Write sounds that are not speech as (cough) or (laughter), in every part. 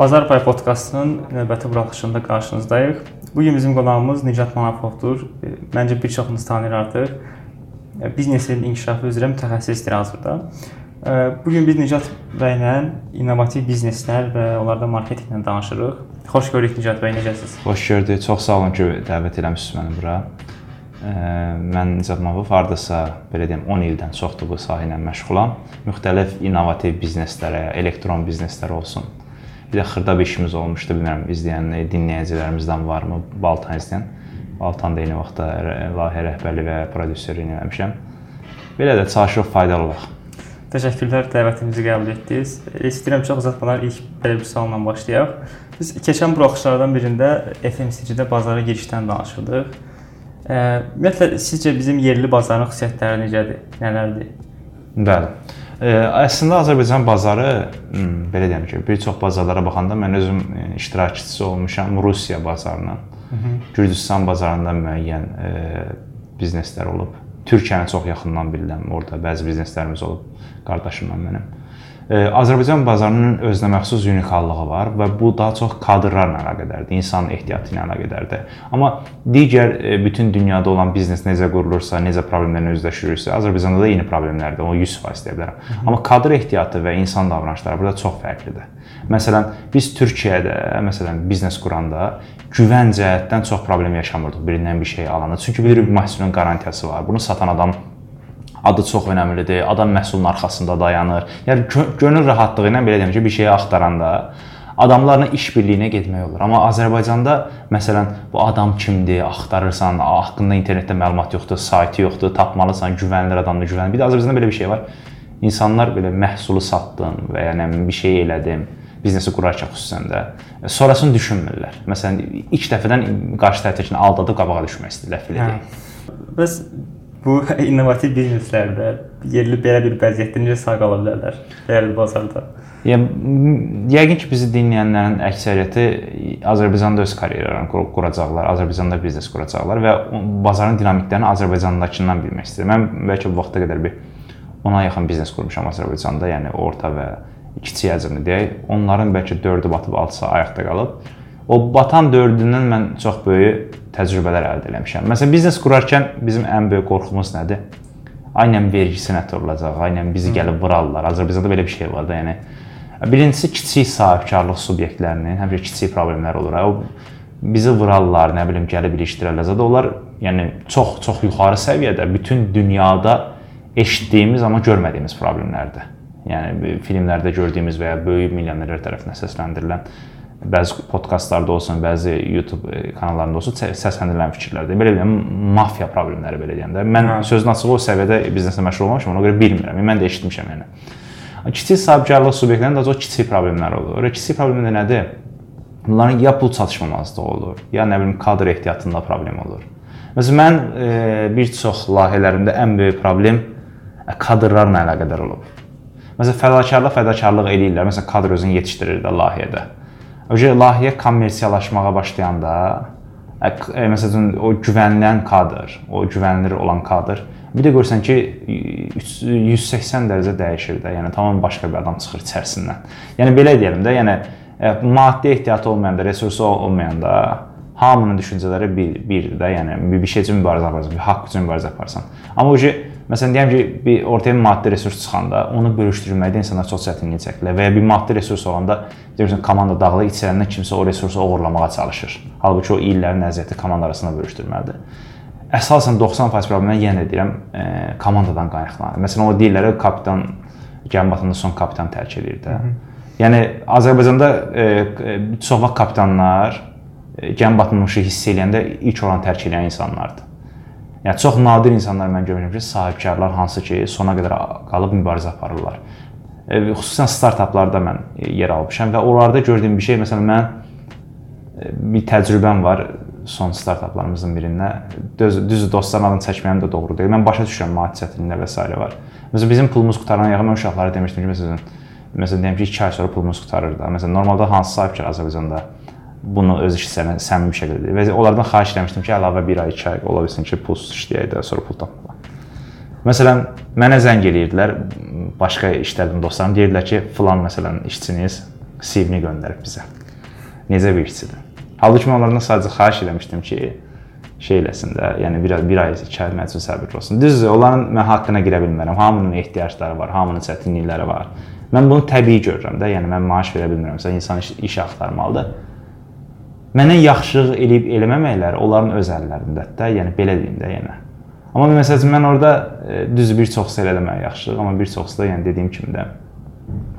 Bazar Pay podkastının növbəti buraxılışında qarşınızdayıq. Bu gün bizim qonağımız Nicat Manafovdur. Məncə bir çoxunuz tanıyır artıq. Biznesin inkişafı üzrə mütəxəssisdir hazırda. Bu gün biz Nicat bəylə innovativ bizneslər və onlarda marketinqlə danışırıq. Xoş gördük Nicat bəy, necəsiniz? Xoş gördük. Çox sağ olun ki, dəvət eləmisiniz məni bura. Mən Nicat Manafov hardasa belə deyim 10 ildən çoxdur bu sahə ilə məşğulam. Müxtəlif innovativ bizneslərə, elektron bizneslər olsun Bir də xırda bir işimiz olmuşdu, bilmirəm izləyən, dinləyicilərimizdən varmı Baltan izləyən. Baltan da eyni vaxtda layihə rəhbərliyi və prodüserliyi eləmişəm. Belə də çalışırıq faydalı olaq. Təşəkkürlər dəvətimizi qəbul etdiniz. İstəyirəm çox uzatmadan ilk belə bir sualla başlayaq. Biz keçən buraxışlardan birində FMCG-də bazara girişdən danışırdıq. Ümumiyyətlə sizcə bizim yerli bazarın xüsusiyyətləri necədir? Nələrdir? Bəli. Əslində Azərbaycan bazarı belə deyim ki, bir çox bazarlara baxanda mən özüm e, iştirakçısı olmuşam Rusiya bazarının. Gürcüstan bazarında müəyyən e, bizneslər olub. Türkiyəni çox yaxından bilirəm. Orada bəzi bizneslərimiz olub. Qardaşımla mənim. Azərbaycan bazarının özünə məxsus unikallığı var və bu daha çox kadrlarla əlaqədardır, insan ehtiyatı ilə əlaqədardır. Amma digər e, bütün dünyada olan biznes necə qurulursa, necə problemlərlə üzləşiriksə, Azərbaycanda da eyni problemlərdir. Onu 100% deyə bilərəm. Amma kadr ehtiyatı və insan davranışları burada çox fərqlidir. Məsələn, biz Türkiyədə, məsələn, biznes quranda güvən cəhətdən çox problem yaşamırdıq birindən bir şey alanda. Çünki bilirik məhsulun qarantiyası var. Bunu satan adam adı çox önəmlidir. Adam məhsulun arxasında dayanır. Yəni gönül rahatlığı ilə belə deyim ki, bir şeyi axtaranda adamlarla iş birliyinə getmək olur. Amma Azərbaycanda məsələn bu adam kimdir, axtarırsan, haqqında internetdə məlumat yoxdur, sayti yoxdur, tapmalısan, güvənilir adamdır, güvənilir. Bir də Azərbaycanda belə bir şey var. İnsanlar belə məhsulu satdın və ya nə bir şey elədim, biznesi qurarkən xüsusən də sonrasını düşünmürlər. Məsələn, ilk dəfədən qarşı tərəfdəkini aldadıb qabağa düşmək istəyirlər filan. Hə. Bəs bu (laughs) innovativ bizneslərdə yerli belə bir vəziyyətdə necə sağ qala bilərlər dəyərli bazarda? Yəni yəqin ki, bizi dinləyənlərin əksəriyyəti Azərbaycanda öz karyeralarını quracaqlar, Azərbaycanda biznes quracaqlar və bazarın dinamiklərini Azərbaycandakından bilmək istəyir. Mən bəlkə bu vaxta qədər bir ona yaxın biznes qurmuşam Azərbaycanda, yəni orta və kiçik həcmli deyək. Onların bəlkə 4-ü batıb 6-sı ayaqda qalıb. O batan 4-ündən mən çox böyük təcrübələr əldə etmişəm. Məsələn, biznes qurarkən bizim ən böyük qorxumuz nədir? Aynən vergisi nə olacaq? Aynən bizi gəlib vurarlar. Azərbaycanda belə bir şey var da, yəni birincisi kiçik sahibkarlıq subyektlərinin həmişə kiçik problemlər olur. O bizi vurarlar, nə bilim, gəlib ilişdirərlər. Zədə onlar yəni çox çox yuxarı səviyyədə bütün dünyada eşitdiyimiz amma görmədiyimiz problemlərdir. Yəni filmlərdə gördüyümüz və ya böyük milyonərlər tərəfindən səsləndirilən bəzi podkastlarda olsun, bəzi YouTube e, kanallarında olsun səsləndirilən fikirlərdir. Belə deyim, mafiya problemləri belə deyəndə. Mən hə. sözün açığı o səviyyədə bizneslə məşğul olmamışam, ona görə bilmirəm. Mən də eşitmişəm yəni. Kiçik sahibkarlıq subyektlərində daha çox kiçik problemlər olur. Və kiçik problemlər nədir? Bunların ya pul çatışmamazlığı olur, ya nə bilim kadr ehtiyatında problem olur. Məsələn, mən e, bir çox layihələrimdə ən böyük problem e, kadrlarla əlaqədar olub. Məsələn, fədakarlıq, fədakarlıq eləyirlər. Məsələn, kadr özünü yetişdirir də layihədə. Öcə layihə kommersiyalaşmağa başlayanda məsələn o güvənilən kadr, o güvənilir olan kadr bir də görsən ki 180 dərəcə dəyişir də. Yəni tamam başqa bir adam çıxır içərisindən. Yəni belə deyəlim də, yəni maddi ehtiyatı olmayanda, resursu olmayanda hamının düşüncələri bir birdir də. Yəni bir şey üçün mübarizə aparırsan, bir haqq üçün mübarizə aparırsan. Amma o Məsələn deyəm ki, bir ortaya maddi resurs çıxanda onu bölüşdürməkdə insanlar çox çətinlik çəkirlər və ya bir maddi resurs olanda deyirsən komanda dağılır, içərindən kimsə o resursu oğurlamağa çalışır. Halbuki o illərin əziyyəti komanda arasında bölüşdürməlidir. Əsasən 90% problemlər yenə deyirəm, e, komandadan qaynaqlanır. Məsələn, o deyirlər kapitan gəmi batanda son kapitan tərk edir də. Yəni Azərbaycanda e, e, çox vaxt kapitanlar e, gəmi batmışı hiss eləyəndə ilk olan tərk edən insanlardır. Yəni çox nadir insanlar mən görmüşəm ki, sahibkarlar hansı ki, sona qədər qalıb mübarizə aparırlar. E, xüsusən startaplarda mən yer almışam və onlarda gördüyüm bir şey, məsələn mən e, bir təcrübəm var son startaplarımızın birində. Düz, düz dostların adını çəkməyim də doğru deyil. Mən başa düşürəm maddi çətinliklər və s. var. Məsələn bizim pulumuz qutaran yaxın mən uşaqlara demişdim ki, məsələn məsələn deyim ki, 2 ay sonra pulumuz qutarır da. Məsələn normalda hansı sahibkar Azərbaycanda bunu öz işçilərinə səmimi şəkildə. Və onlardan xahiş etmişdim ki, əlavə 1 ay, 2 ay ola bilsin ki, pulsuz işləyək də, sonra pul tapaq. Məsələn, mənə zəng eləyirdilər başqa işlərdən dostlarım, deyirdilər ki, filan məsələn işçiniz CV-ni göndərib bizə. Necə bir işçidir. Halbuki mən onlardan sadəcə xahiş etmişdim ki, şey eləsin də, yəni bir bir ay, 2 ay üçün səbirli olsun. Düzdür, onların mən haqqına girə bilmərəm. Hamının ehtiyacları var, hamının çətinlikləri var. Mən bunu təbii görürəm də, yəni mən maaş verə bilmirəmsə, insan iş, iş axtarmalıdır. Mənə yaxşılıq eləyib eləməməkləri onların öz əllərindədir də, yəni belə deyim də, yəni. Amma məsələn mən orada e, düz bir çoxsu elə demək yaxşılıq, amma bir çoxsu da yəni dediyim kimi də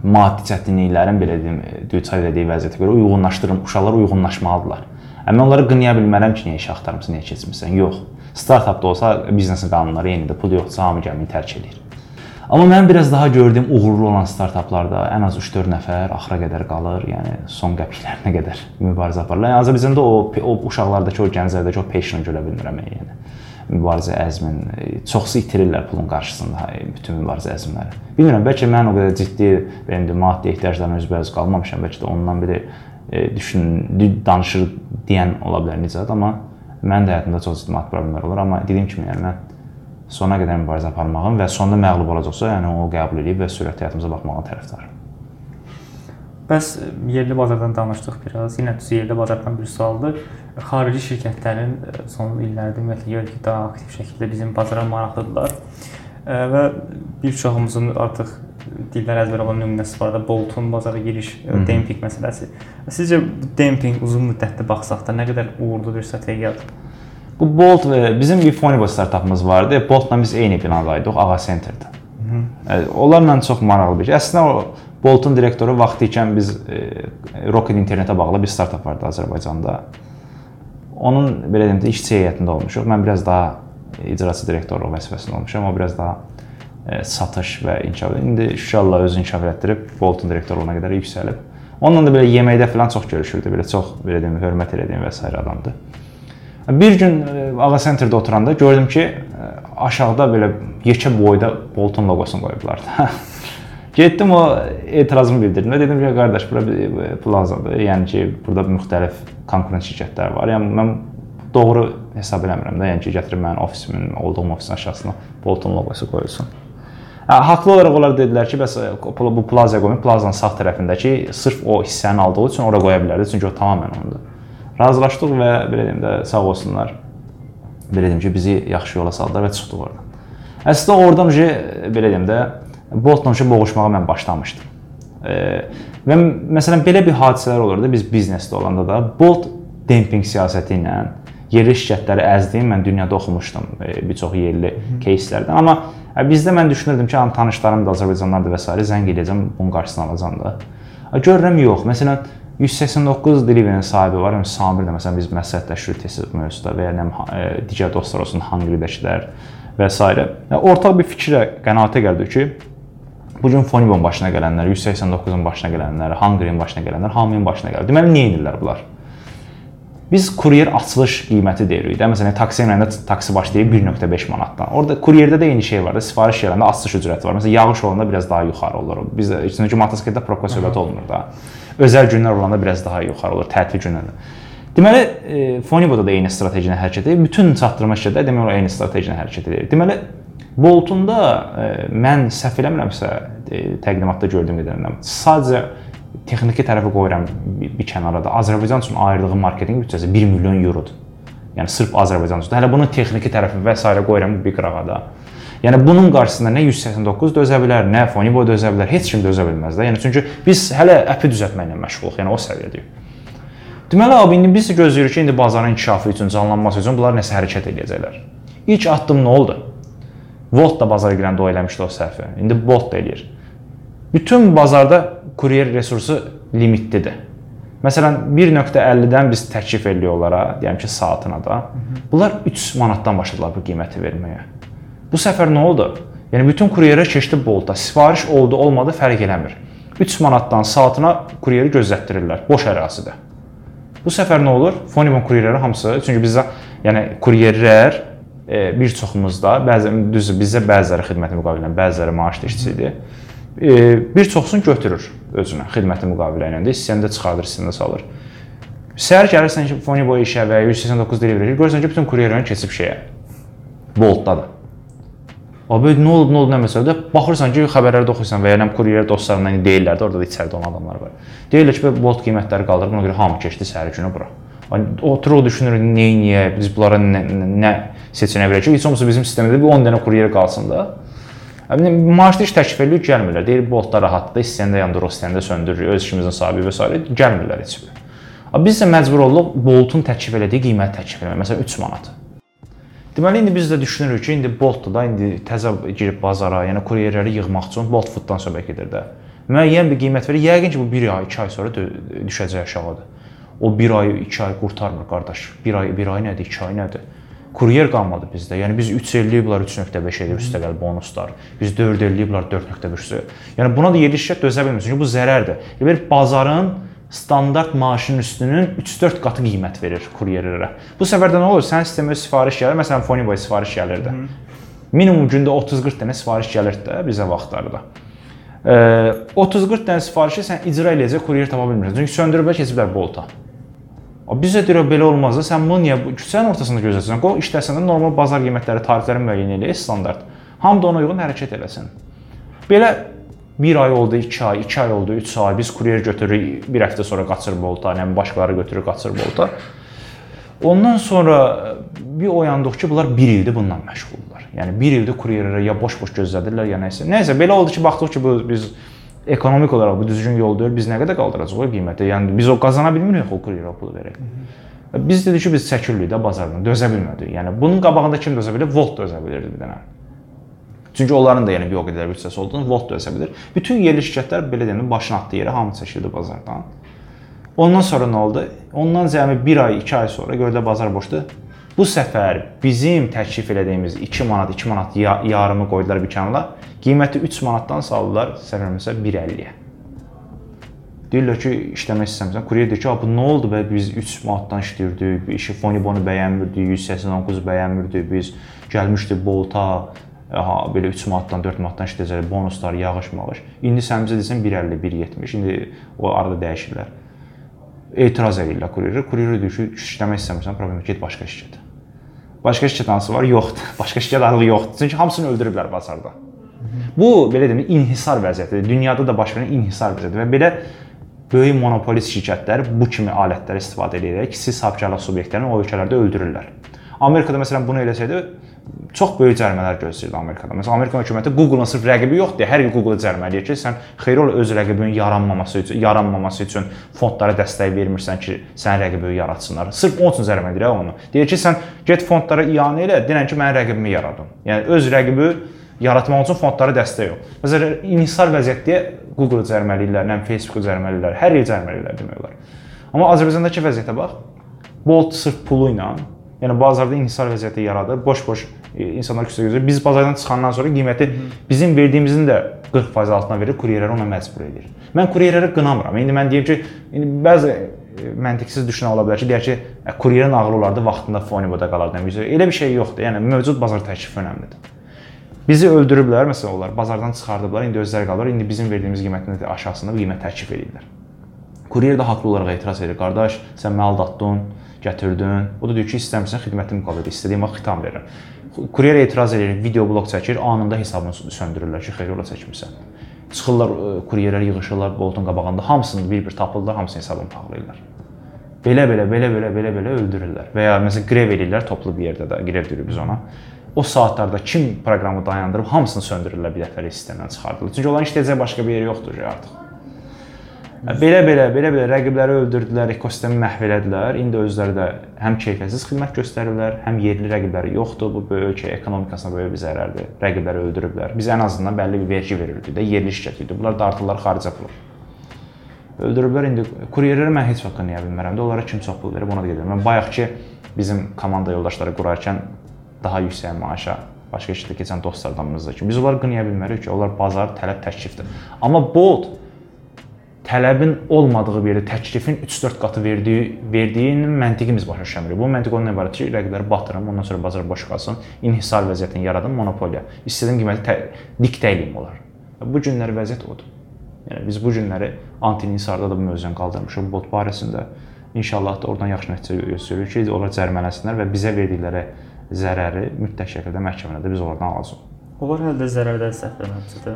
maddi çətinliklərin belə deyim, e, düçar etdiyi vəziyyətə görə uyğunlaşdırım, uşaqlar uyğunlaşmalıdırlar. Mən onları qınaya bilmərəm ki, niyə iş axtarmısan, niyə keçmirsən? Yox. Startapda olsa biznesin qanunları eynidir. Pul yoxsa hamı gəmini tərk edir. Amma mən biraz daha gördüyüm uğurlu olan startaplarda ən az 3-4 nəfər axıra qədər qalır, yəni son qəpiklərinə qədər mübarizə aparırlar. Yəni Azərbaycanda o, o uşaqlardakı, o gənclərdəki o passion-ı görə bilmirəm yəni. Mübarizə əzmin, çoxsu itirirlər pulun qarşısında bütün mübarizə əzmləri. Bilmirəm, bəlkə mən o qədər ciddi benim də maddi ehtiyaclarına üzbəüz qalmamışam, bəlkə də ondan biri e, düşün, danışır deyən ola bilər Nicat, amma mənim də həyatımda çox ciddi maddi problemlər olur, amma dediyim kimi, yəni mən sona qədər mübarizə aparmağım və sonda məğlub olacaqsa, yəni onu qəbul edib və sürətli həyatımıza baxmağa tərəfdarım. Bəs yerli bazardan danışdıq biraz. Yenə düz yerli bazardan bir sualdır. Xarici şirkətlərin son illərdə ümumiyyətlə görürük ki, daha aktiv şəkildə bizim bazara maraqlıdırlar. Və bir çoxumuzun artıq dillər əzbər olan nümunəsi var da Boltun bazara giriş, demping məsələsi. Sizcə demping uzun müddətli baxsaq da nə qədər uğurlu bir strategiyadır? Bu Bolt bizim bir Fonibo startapımız vardı. Boltla biz eyni binadaydıq, Ağa Centerdə. Onlarla çox maraqlı bir şey. Əslində o Boltun direktoru vaxtı ikən biz e, Rocket internetə bağlı bir startap vardı Azərbaycanda. Onun belə deyim də işçi heyətində olmuşuq. Mən biraz daha icraçı direktorluq vəzifəsində olmuşam. O biraz daha e, satış və inkişaf. İndi inşallah özünü inkişaf etdirib Boltun direktorluğuna qədər yüksəlib. Onunla da belə yeməkdə falan çox görüşürdü. Belə çox belə deyim, hörmət elədiyim və s. adamdır. Bir gün e, Ağa Centerdə oturanda gördüm ki, e, aşağıda belə yekə boyda Bolton loqosunu qoyublar. (laughs) Getdim o etirazımı bildirdim dedim ki, qardaş, bura bir plazadır. Yəni ki, burada müxtəlif konkurent şirkətlər var. Yəni mən doğru hesab eləmirəm də, yəni ki, gətirib mənim ofisimin, olduğum ofisin aşağısına Bolton loqosu qoyulsun. Hə, haqlı olaraq onlar dedilər ki, bəs bu plazaya qoymayın, plazanın sağ tərəfindəki sırf o hissəni aldığı üçün ora qoya bilərdi, çünki o tamamilə onundur. Razılaşdıq və belə deyim də sağ olsunlar. Belə deyim ki, bizi yaxşı yola saldılar və çıxdıq oradan. Əslində oradan uje belə deyim də Boltla uje boğuşmağa mən başlamışdım. E, və məsələn belə bir hadisələr olurdu biz biznesdə olanda da Bolt demping siyasəti ilə yerli şirkətləri əzdiyim mən dünyada oxumuşdum e, bir çox yerli кейslərdən. Amma e, bizdə mən düşünürdüm ki, tanışlarım da Azərbaycanlılardır və s. zəng edəcəm, bunun qarşısını alacam da. Görürəm yox. Məsələn 189 delivery sahibi var. Yəni Samir də məsələn biz məsləhətləşirik tez mövzuda və ya nə e, digər dostlar olsun, Hungry-dəkilər və s. Yəni ortaq bir fikrə, qənaətə gəldik ki, bu gün Fonibon başına gələnlər, 189-un başına gələnlər, Hungry-in başına gələnlər hamının başına gəlir. Deməli niyə edirlər bunlar? Biz kuryer açılış qiyməti deyirik də. Məsələn, taksi ilə taksi başlayır 1.5 manatdan. Orada kuryerdə də eyni şey var da. Sifariş gələndə açılış ücrəti var. Məsələn, yağış olanda biraz daha yuxarı olur. Bizdə üçüncü motosikletdə proqnoz söhbəti olmur da. Özəl günlər olanda biraz daha yuxarı olur, tətil günlərdə. Deməli, e, Foniboda da eyni strateji hərəkət edir. Bütün çatdırma şirkətləri demək olar eyni strateji hərəkət edir. Deməli, Boltunda e, mən səhv eləmirəmsə, e, təqdimatda gördüyüm qədərilə sadəcə texniki tərəfi qoyuram bir kənara da. Azərbaycan üçün ayırdığı marketinq büdcəsi 1 milyon eurodur. Yəni sırf Azərbaycan üçün. Hələ bunun texniki tərəfi və s. qoyuram bir qırağa da. Yəni bunun qarşısında nə 189 dözə bilər, nə Fonibo dözə bilər, heç kim dözə bilməz də. Yəni çünki biz hələ əpi düzəltməklə məşğuluq, yəni o səviyyədəyik. Deməli abi indi biz gözləyirik ki, indi bazarın inkişafı üçün, canlanması üçün bunlar nəsə hərəkət edəcəklər. İlk addım nə oldu? Volt da bazara girəndə o eləmişdi o səhvi. İndi Bolt da eləyir. Bütün bazarda kuryer resursu limitlidir. Məsələn 1.50-dən biz təklif eləyirik onlara, deyəm ki, saatına da. Bunlar 3 manatdan başladılar bu qiyməti verməyə. Bu səfər nə oldu? Yəni bütün kuryerlər keçdi Bolta. Sifariş oldu, olmadı fərq eləmir. 3 manatdan saatına kuryeri gözlətdirirlər boş ərazidə. Bu səfər nə olur? Fonibon kuryerləri hamısı, çünki bizdə yəni kuryerlər e, bir çoxumuzda, bəzi düzdür, bizdə bəziləri xidməti müqavilə ilə, bəziləri maaşlı işçidir. E, bir çoxsunu götürür özünə xidməti müqavilə ilə də, hissəndə çıxardır, hissəndə salır. Səhər gəlirsən ki, Fonibo işə və 189 delivery görürsən ki, bütün kuryerlərin keçib şeyə. Boltdadır. Abi nə olub, nə oldu, nə məsələdə baxırsan ki, xəbərlərdə oxuyursan və ya nə kuryer dostlarından deyirlər də, orada da içəridə olan adamlar var. Deyirlər ki, Bolt qiymətləri qaldırıb, ona görə hamı keçdi səhər günü bura. Oturuq düşünürük, nə niyə biz bunlara nə, nə seçenə verəcək? Heç olmasa bizim sistemdə bir 10 dənə kuryer qalsın da. Maaşlı iş təklif edilir, gəlmirlər. Deyir Boltda rahatdır, istəyəndə yandır, istəyəndə söndürür, öz işimizin sahibi və s. gəlmirlər heç bir. Biz də məcbur olduq Boltun təklif elədiyi qiyməti təklif etməyə. Məsələn 3 manat. Deməli indi biz də düşünürük ki, indi Bolt-da da indi təzə girib bazara, yəni kuryerləri yığmaq üçün Bolt Food-dan söhbət gedir də. Müəyyən bir qiymət verir. Yəqin ki, bu 1 ay, 2 ay sonra düşəcək aşağıda. O 1 ay, 2 ay qurtarmır qardaş. 1 ay, 1 ay nədir, 2 ay nədir? Kuryer qalmadı bizdə. Yəni biz 3 eləyib bunlar 3.5 eləyib üstəgəl bonuslar. Biz 4 eləyib bunlar 4.5. Yəni buna da şirkət dözə bilmir. Çünki bu zərərdir. Bir bazarın standart maaşın üstünün 3-4 qatı qiymət verir kuryerlərə. Bu səfər də nə olur? Sənin sistemə sifariş gəlir. Məsələn, Foniboy sifariş gəlirdi. Minimum gündə 30-40 dənə sifariş gəlirdi də bizə vaxtlarda. 30-40 dənə sifarişi sən icra eləyəcək kuryer tapa bilmirsən. Çünki söndürüblər keçiblər bolta. Bizə deyir belə olmaz da sən bunu niyə küçənin ortasında gözləsən? Qoy işləsən də normal bazar qiymətləri, tarifləri müəyyən elə standart. Hamı da ona uyğun hərəkət eləsin. Belə 1 ay oldu, 2 ay, 2 ay oldu, 3 ay. Biz kuryer götürürük, bir həftə sonra qaçır bolta, yəni başqaları götürür, qaçır bolta. Ondan sonra bir oyandıq ki, bunlar 1 ildir bununla məşğuldurlar. Yəni 1 ildir kuryerlərə ya boş-boş gözlədirlər, ya nəsə. Nəsə belə oldu ki, baxdıq ki, bu biz ekonomik olaraq bu düzgün yol deyil. Biz nə qədər qaldıracağıq o qiyməti? Yəni biz o qazana bilmirik o kuryerə pul verək. Biz dedik ki, biz çəkirlik də bazardan, dözə bilmədik. Yəni bunun qabağında kim dözə bilər? Volt dözə bilirdi bir dənə. Çünki onların da yəni bir o qədər büdcəsi olduğunu Volt da ösə bilir. Bütün yerli şirkətlər belə deyəndə başını atdı yerə, hamı çəkildi bazardan. Ondan sonra nə oldu? Ondan cəmi 1 ay, 2 ay sonra gördülər bazar boşdur. Bu səfər bizim təklif elədiyimiz 2 manat, 2 manat yarımı qoydular bir kənara. Qiyməti 3 manatdan saldılar səfərimizə 1.50-yə. Deyirlər ki, işləmək istəmirsən. Kuryer deyir ki, "Bu nə oldu bə biz 3 manatdan işləyirdik, işi Fonibonu bəyənmirdik, 189 bəyənmirdik, biz gəlmişdik Bolta, ha belə 3 manatdan 4 manatdan işləyəcək bonuslar, yağış, mağış. İndi sən bizə desən 1.50, 1.70. İndi o arada dəyişirlər. Etiraz edirlər kuryer. Kuryer deyir ki, işləmək istəmirsən, problem get başqa şirkətə. Başqa şirkət hansı var? Yoxdur. (laughs) Başqa şirkət adı yoxdur. Çünki hamısını öldürüblər bazarda. Bu belə deyim, inhisar vəziyyətidir. Dünyada da baş verən inhisar vəziyyətidir və belə böyük monopolist şirkətlər bu kimi alətləri istifadə edirək kiçik sahibkarlıq subyektlərini o ölkələrdə öldürürlər. Amerikada məsələn bunu eləsəydi çox böyük cərimələr gözləyirdi Amerikada. Məsələn, Amerika hökuməti Google-un sırf rəqibi yoxdur hər il Google-u cərimələyir ki, sən xeyir ol öz rəqibinin yaranmaması üçün, yaranmaması üçün fondlara dəstək vermirsən ki, sənin rəqibini yaratsınlar. Sırf onun üçün cərimələyir onu. Deyir ki, sən get fondlara iyanə elə, denən ki, mənim rəqibimi yaradın. Yəni öz rəqibi yaratmaq üçün fondlara dəstək ol. Məsələn, inhisar vəziyyətdə Google-u cərimələyirlər, nə Facebook-u cərimələyirlər, hər yer cərimələyirlər demək olar. Amma Azərbaycandakı vəziyyətə bax. Bolt sırf pulu ilə Yəni bazarda inhisar vəziyyəti yaradır. Boş-boş e, insanlar küçəyə gözləyir. Biz bazardan çıxandan sonra qiyməti bizim verdiyimizin də 40% altına verir, kuryerləri ona məcbur edir. Mən kuryerləri qınamıram. İndi mən deyim ki, indi bəzi e, məntiqsiz düşünən ola bilər ki, deyər ki, kuryerin ağlı olardı, vaxtında Foniboda qalardı. Elə bir şey yoxdur. Yəni mövcud bazar təklifi önəmlidir. Bizi öldürüblər, məsələn, onlar bazardan çıxardıblar, indi özləri qalır. İndi bizim verdiyimiz qiymətin aşağısında qiymət təklif edirlər. Kuryer də haqlı olaraq etiraz edir. Qardaş, sən məni aldatdın gətirdin. O da deyir ki, istəmirsən xidmətim qalır, istədiyim vaxt xitam verirəm. Kuryer etiraz edir, video blok çəkir, anında hesabını söndürürlər ki, xeyr ola çəkmirsən. Çıxırlar e, kuryerlər yığılırlar boltun qabağında, hamısını bir-bir tapırlar, hamısını hesabını bağlayırlar. Belə-belə, belə-belə, belə-belə öldürürlər. Və ya məsələn grev edirlər toplu bir yerdə də, grev deyirik biz ona. O saatlarda kim proqramı dayandırıb hamısını söndürürlər bir dəfəlik sistemdən çıxardırlar. Çünki onların işləyəcək başqa bir yer yoxdur artıq. Belə-belə, belə-belə rəqibləri öldürdülər, ekosistemi məhv elədilər. İndi özləri də həm keyfiyyətsiz xidmət göstərirlər, həm yerli rəqibləri yoxdur. Bu böyük ölkə ekonomikasına böyük bir zərərdir. Rəqibləri öldürüblər. Biz ən azından bəlli bir vergi verirdik də, yerli şirkət idi. Bunlar dartırlar xarici pul. Öldürüblər indi kuryerləri mən heç vaxt qınaya bilmərəm də. Onlara kim çox pul verib ona da gedirəm. Mən bayaqki bizim komanda yoldaşları qurarkən daha yüksək maaşa başqa işdə keçən dostlardanmızdır ki, biz onları qınaya bilmərik ki, onlar bazar tələb təklifdir. Amma Bolt tələbin olmadığı bir yerdə təklifin 3-4 qatı verdiyi verdiyinin məntiqi biz başa düşmürük. Bu məntiq ondan ibarət ki, rəqibləri batırım, ondan sonra bazar boş qalsın, inhisar vəziyyətini yaradım, monopoliya. İstədiyim qiyməti diktə eləyim olar. Bu günləri vəziyyət odur. Yəni biz bu günləri anti-inhisarda da bu mövzunu qaldırmışıq bot barəsində. İnşallah da oradan yaxşı nəticə göstəririk ki, onlar cərimələnsinlər və bizə verdikləri zərəri mütləq şəkildə məhkəmədə biz oradan alacağıq. Onlar hələ də zərərdə səhv eləmirəmsə.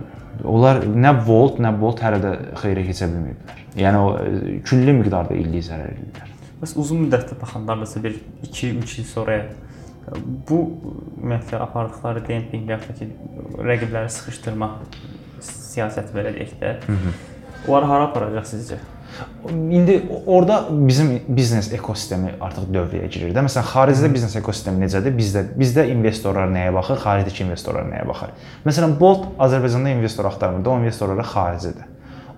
Onlar nə volt, nə bolt hələ də xeyrə keçə bilməyiblər. Yəni o e, külli miqdarda illik zərər edirlər. Bəs uzun müddətli baxanda məsələn bir 2-3 il sonra bu ümumiyyətlə apardıqları dempinq ya da ki rəqibləri sıxışdırma siyasəti belə deyək də. Onları hara aparacaq sizcə? İndi orada bizim biznes ekosistemi artıq dövrəyə girir də. Məsələn, xaricdə biznes ekosistemi necədir? Bizdə bizdə investorlar nəyə baxır, xaricdəki investorlar nəyə baxır? Məsələn, Bolt Azərbaycanda investor axtarmır, o investorları xaricidir.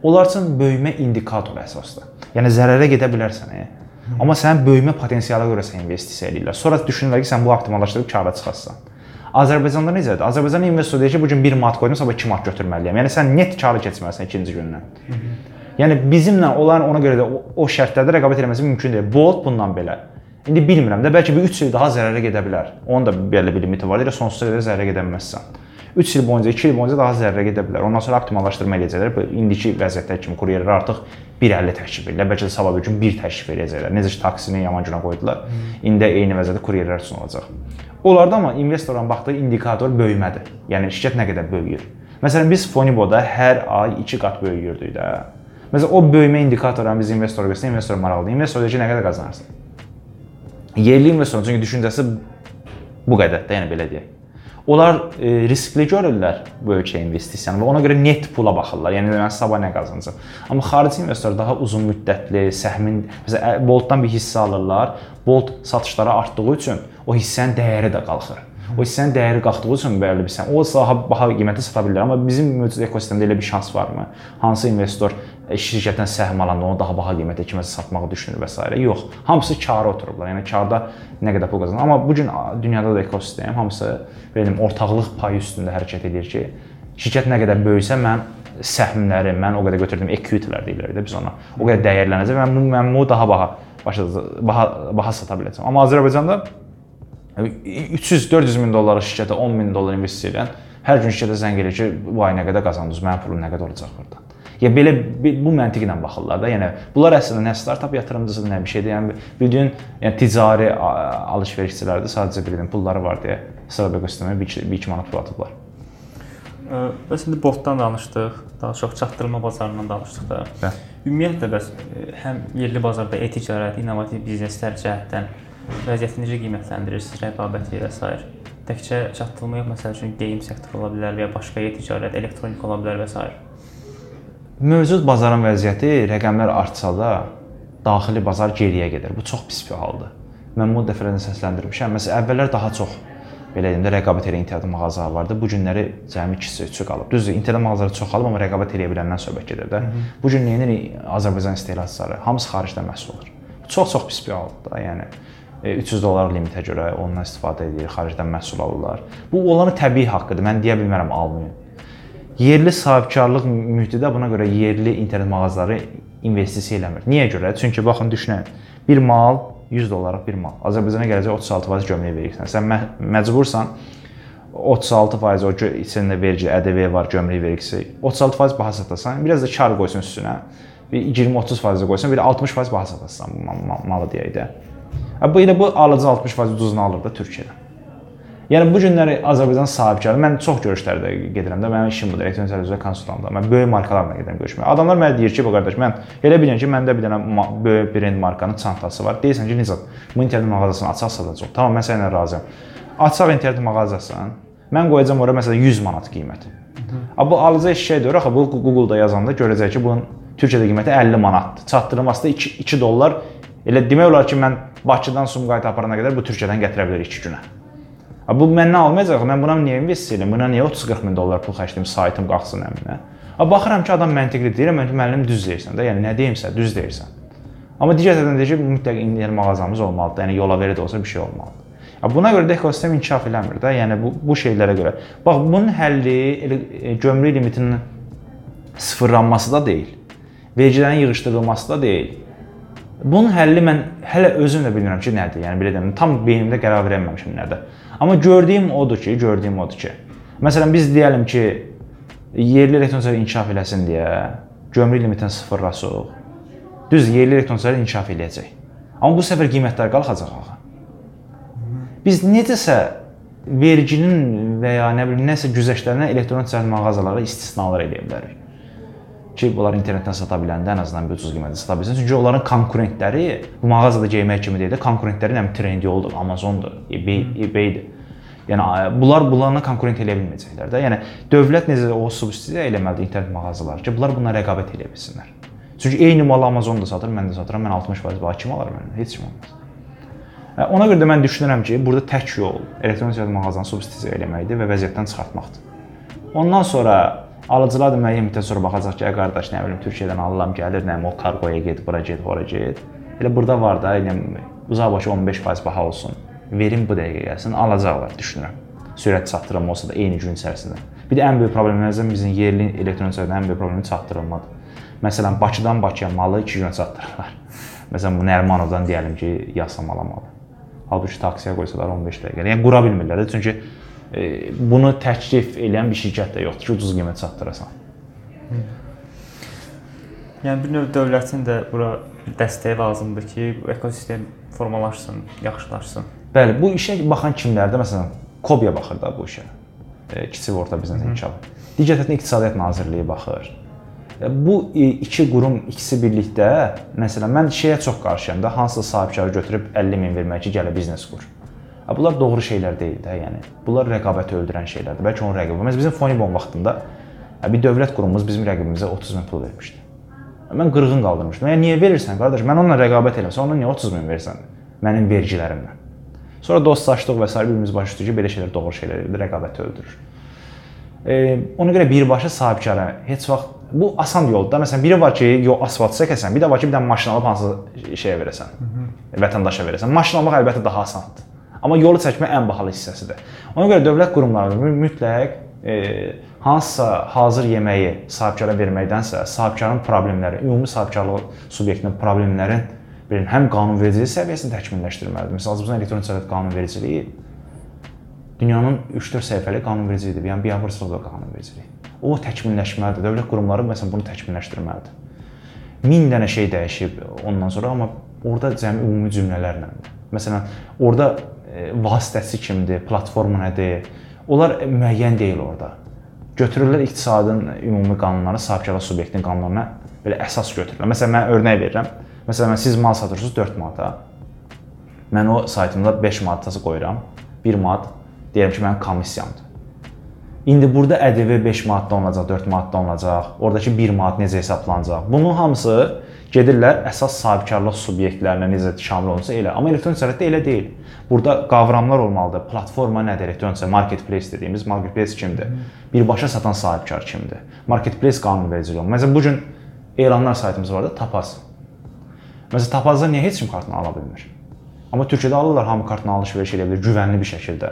Onlar üçün böyümə indikatoru əsasdır. Yəni zərərə gedə bilərsən. E? Amma sənin böyümə potensialına görə sən investisiya edirlər. Sonra düşünürlər ki, sən bu optimallaşdırıb kara çıxasan. Azərbaycanda necədir? Azərbaycan investor deyir ki, bu gün 1 manat qoydum, sabah 2 manat götürməliyəm. Yəni sən net karı keçməlisən ikinci gündən. Hı -hı. Yəni bizimlə onların ona görə də o, o şərtlərdə rəqabət etməsi mümkün deyil. Bolt bundan belə. İndi bilmirəm də, bəlkə bir 3 il daha zərərə gedə bilər. Onun da belə bir limiti var. Deyir, sonsuza qədər zərərə gedə bilməzsən. 3 il boyunca, 2 il boyunca daha zərərə gedə bilər. Ondan sonra optimallaşdırma eləyəcəklər. İndiki vəziyyətdə kimi kuryerlər artıq 1.50 təklif edirlər. Bəlkə də sabah bir gün 1 təklif edəcəklər. Necə ki taksini yaman günə qoydular. İndi eyni vəziyyətdə kuryerlər üçün olacaq. Onlarda amma investorların baxdığı indikator böyümədir. Yəni şirkət nə qədər böyüyür. Məsələn biz Foniboda hər ay 2 qat böyüyürdük də. Məsələn o böyümə indikatorlarını biz investora göstərsək, investor maraqlıdır. İnvestor deyir ki, nə qədər qazanarsan? Yerli investorun çünki düşüncəsi bu qədərdir, yəni belə deyək. Onlar e, riskli görürlər bu ölkəyə investisiyanı və ona görə net pula baxırlar. Yəni mən sabah nə qazanacam. Amma xarici investor daha uzun müddətli səhmin məsələn Boltdan bir hissə alırlar. Bolt satışları artdığı üçün o hissənin dəyəri də qalxır. O hissənin dəyəri qalxdığı üçün bəlli bir sən o daha baha qiymətə sata bilər. Amma bizim mövcud ekosistemdə elə bir şans varmı? Hansı investor e, şirkətdən səhm alanda onu daha baha qiymətə kiməsə satmağı düşünür və s. Yox. Hamısı kara oturublar. Yəni karda nə qədər pul qazanır. Amma bu gün dünyada da ekosistem hamısı belə ortaqlıq payı üstündə hərəkət edir ki, şirkət nə qədər böyüsə mən səhmləri, mən o qədər götürdüyüm equity-lər deyirlər də biz ona. O qədər dəyərlənəcək və mən, mən bunu daha baha başa baha baha sata biləcəm. Amma Azərbaycanda 300-400 min dollara şirkətə 10 min dollar investisiya edən hər gün şirkətə zəng edir ki, bu ay nə qədər qazandınız, mənim pulum nə qədər olacaq burdan. Ya belə bu məntiqlə baxırlar da. Yəni bunlar əslində nə startap yatırımcısıdır, nə bir şeydir. Yəni bildiyin, yəni ticari alış-verişçilərdir, sadəcə bildiyin pulları var deyə startap ekosistemə 1-2 manat pul atıblar. Bəs indi botdan danışdıq, daha çox çatdırma bazarından danışdıq da. Bəli. Ümumiyyətlə bəs həm yerli bazarda e-ticarət, innovativ bizneslər cəhətdən vəziyyəti necə qiymətləndirirsiniz, rəqabəti və s. Təkcə çatdırılma yox, məsəl üçün geyim sektoru ola bilər və ya başqa e-ticarət, elektronik ola bilər və s. Mövcud bazarın vəziyyəti rəqəmlər artsa da daxili bazar geriyə gedir. Bu çox pis bir haldır. Mən bunu dəfələrlə səsləndirmişəm. Məsələn, əvvəllər daha çox belə deyim də rəqabət edən internet mağazalar vardı. Bu günləri cəmi 2-si 3-ü qalıb. Düzdür, internet mağazaları çoxalıb, amma rəqabət edə biləndən söhbət gedir də. Bu gün nəyinir Azərbaycan istehlakçıları? Hamısı xaricdən məhsul alır. Çox-çox pis bir haldır da, yəni 300 dollar limitə görə ondan istifadə edir, xaricdən məhsul alırlar. Bu onların təbii haqqıdır. Mən deyə bilmərəm almayın. Yerli sahibkarlıq mühiti də buna görə yerli internet mağazaları investisiya eləmir. Niyə görə? Çünki baxın düşünün. Bir mal 100 dollarlıq bir mal. Azərbaycana gələcək 36% gömrük verirsən. Sən mə məcbursan 36% o içində vergi, ƏDV var, gömrük vergisi. 36% baha satasan, biraz da kar qoysun üstünə. Bir 20-30% qoysan, bir 60% baha satasan malı deyək də. Bu elə bu alıcı 60% ucuzunu alır da Türkiyədən. Yəni bu günləri Azərbaycan sahibkarı mən çox görüşlərdə gedirəm də. Mənim işim budur, elektron sərvisdə konsultantam. Mən böyük markalarla gedirəm görüşməyə. Adamlar mənə deyir ki, bu qardaş, mən elə bilirəm ki, məndə bir dənə böyük brend markanın çantası var. Deyirsən ki, Nizat, bu internet mağazasını açaq satacağam. Tamam, mən səninlə razıyam. Açaq internet mağazasını. Mən qoyacağam ora məsələn 100 manat qiymət. Amma bu alıcı eşşəkdir. Axı bu Google-da yazanda görəcək ki, bunun Türkiyədə qiyməti 50 manatdır. Çatdırılması da 2, 2 dollar. Elə demək olar ki, mən Bakıdan Sumqayıta aparana qədər bu Türkiyədən gətirə bilər 2 günə. Bu məndən almayacaq. Mən buna niyə investisiya edim? Buna niyə 30-40 min dollar pul xərcləyim, saytım qalxsın əminə? Baxıram ki, adam məntiqli deyir, mən ki, müəllim düz deyirsən də, yəni nə deyimsə, düz deyirsən. Amma digər tərəfdən deyir ki, mütləq internet mağazamız olmalıdır. Yəni yola veri də olsa bir şey olmalıdır. Buna görə də ekosistem inkişaf eləmir də. Yəni bu bu şeylərə görə. Bax, bunun həlli elə e, gömrük limitinin sıfırlanması da deyil. Vergilərin yığışdırılması da deyil Bunun həlli mən hələ özüm də bilmirəm ki, nədir. Yəni belə deyim, tam beynimdə qərar verə bilməmişəm nədir. Amma gördüyüm odur ki, gördüyüm odur ki, məsələn biz deyəlim ki, yerli elektron sərvər inkişaf eləsin deyə gömrük limitini sıfırlasaq. Düz yerli elektron sərvər inkişaf eləyəcək. Amma bu səfər qiymətlər qalxacaq axı. Biz necəsə verginin və ya nə bilim nəsə güzəştlərinə elektron ticarət mağazaları istisnalar edə bilərik. Ki, bunlar internetdən sata biləndə ən azından bir ucuz qiymətə sata bilsin. Çünki onların konkurentləri bu mağazada geymək kimi deyil də, konkurentləri nə bilim Trendyoldur, Amazondur, eBay, eBay-dir. Yəni bunlar bunlarla konkurent eləyə bilməyəcəklər də. Yəni dövlət necə o subsidiya eləməlidir internet mağazaları ki, bunlar bununla rəqabət eləyə bilsinlər. Çünki eyni malı Amazonda satır, mən də satıram, mən 60% baha kim alar məndən? Heç kim almaz. Ona görə də mən düşünürəm ki, burada tək yol elektron ticarət mağazasını subsidiya eləməkdir və vəziyyətdən çıxartmaqdır. Ondan sonra alıcılar da müəyyən müddət sonra baxacaq ki, qardaş, nə bilim, Türkiyədən alıram, gəlir, nə bilim, o kargoya get, bura get, ora get. Elə burada var da, yəni uzaq başı 15% baha olsun. Verim bu dəqiqə gəlsin, alacaqlar düşünürəm. Sürət çatdırılma olsa da eyni gün içərisində. Bir də ən böyük problemlərimizdən bizim yerli elektron ticarətin ən böyük problemi çatdırılmadır. Məsələn, Bakıdan Bakıya malı 2 gün çatdırırlar. (laughs) Məsələn, bu Nərimanovdan deyəlim ki, Yasamal malı. Halbuki taksiyə qoysalar 15 dəqiqə. Yəni qura bilmirlər də çünki bunu təklif edən bir şirkət də yoxdur ki, ucuz qiymət çatdırasan. Yəni bir növ dövlətin də bura dəstəyi lazımdır ki, bu ekosistem formalaşsın, yaxşılaşsın. Bəli, bu işə baxan kimlərdə məsələn Kobiya baxır da bu işə. E, kiçik və orta biznes inkişafı. Digər tərəfdən İqtisadiyyat Nazirliyi baxır. Bu e, iki qurum ikisi birlikdə, məsələn, mən şeyə çox qarşıyam da, hansısa sahibkarı götürüb 50 min vermək ki, gələ biznes qur. Bunlar doğru şeylər deyil də, yəni. Bunlar rəqabəti öldürən şeylərdir. Bəlkə onun rəqibi. Məsələn, bizim Fonibon vaxtında bir dövlət qurumumuz bizim rəqibimizə 30 min pul vermişdi. Mən qırğın qaldırmışdım. Yəni niyə verirsən qardaş? Mən onunla rəqabət eləmirəm. Ona niyə 30 min versən? Mənim vergilərimlə. Sonra dostlaşdıq və s. birimiz başa düşdük ki, belə şeylər doğru şeylər deyil, rəqabəti öldürür. E, ona görə birbaşa sahibkara heç vaxt bu asan yoldur. Məsələn, biri var ki, yol asfalt çəkəsən, bir də var ki, bir dənə maşın alıb hansı şeyə verəsən. Vətəndaşa verəsən. Maşın almaq əlbəttə daha asandır. Amma yolu çəkmək ən bahalı hissəsidir. Ona görə dövlət qurumları mütləq e, hansısa hazır yeməyi sahibkara verməkdənsə, sahibkarın problemləri, ümumi sahibkarlıq subyektinin problemlərin bir həm qanunvericilik səviyyəsində təkmilləşdirməlidir. Məsələn, Azərbaycan elektron ticarət qanunvericiliyi dünyanın 3-4 səhifəli qanunvericiliyidir. Yəni biabırçılıq qanunvericiliyi. O təkmilləşməlidir. Dövlət qurumları məsələn bunu təkmilləşdirməlidir. 1000 dənə şey dəyişib ondan sonra, amma orada cəmi ümumi cümlələrlə. Məsələn, orada e, vasitəçi kimdir, platforma nədir? Onlar müəyyən deyil orada. Götürürlər iqtisadın ümumi qanunlarını, sahibkarlıq subyektinin qanunlarına belə əsas götürürlər. Məsələn, mən örnək verirəm. Məsələn, siz mal satırsınız 4 manata. Mən o saytımda 5 manatası qoyuram. 1 manat deyirəm ki, mənim komissiyamdır. İndi burada ƏDV 5 manatdan olacaq, 4 manatdan olacaq. Oradakı 1 manat necə hesablanacaq? Bunun hamısı gedirlər əsas sahibkarlıq subyektlərinə necə şamil olunsa elə. Amma elektron ticarətdə elə deyil. Burada qavramlar olmalıdır. Platforma nədir? Elektron ticarət marketplace dediyimiz marketplace kimdir? Birbaşa satan sahibkar kimdir? Marketplace qanunvericiliyi. Məsələn, bu gün elanlar saytımız var da Tapaz. Məsələn, Tapazda niyə heç kim kartını ala bilmir? Amma Türkiyədə alırlar, hamı kartla alış-veriş edə bilir güvənli bir şəkildə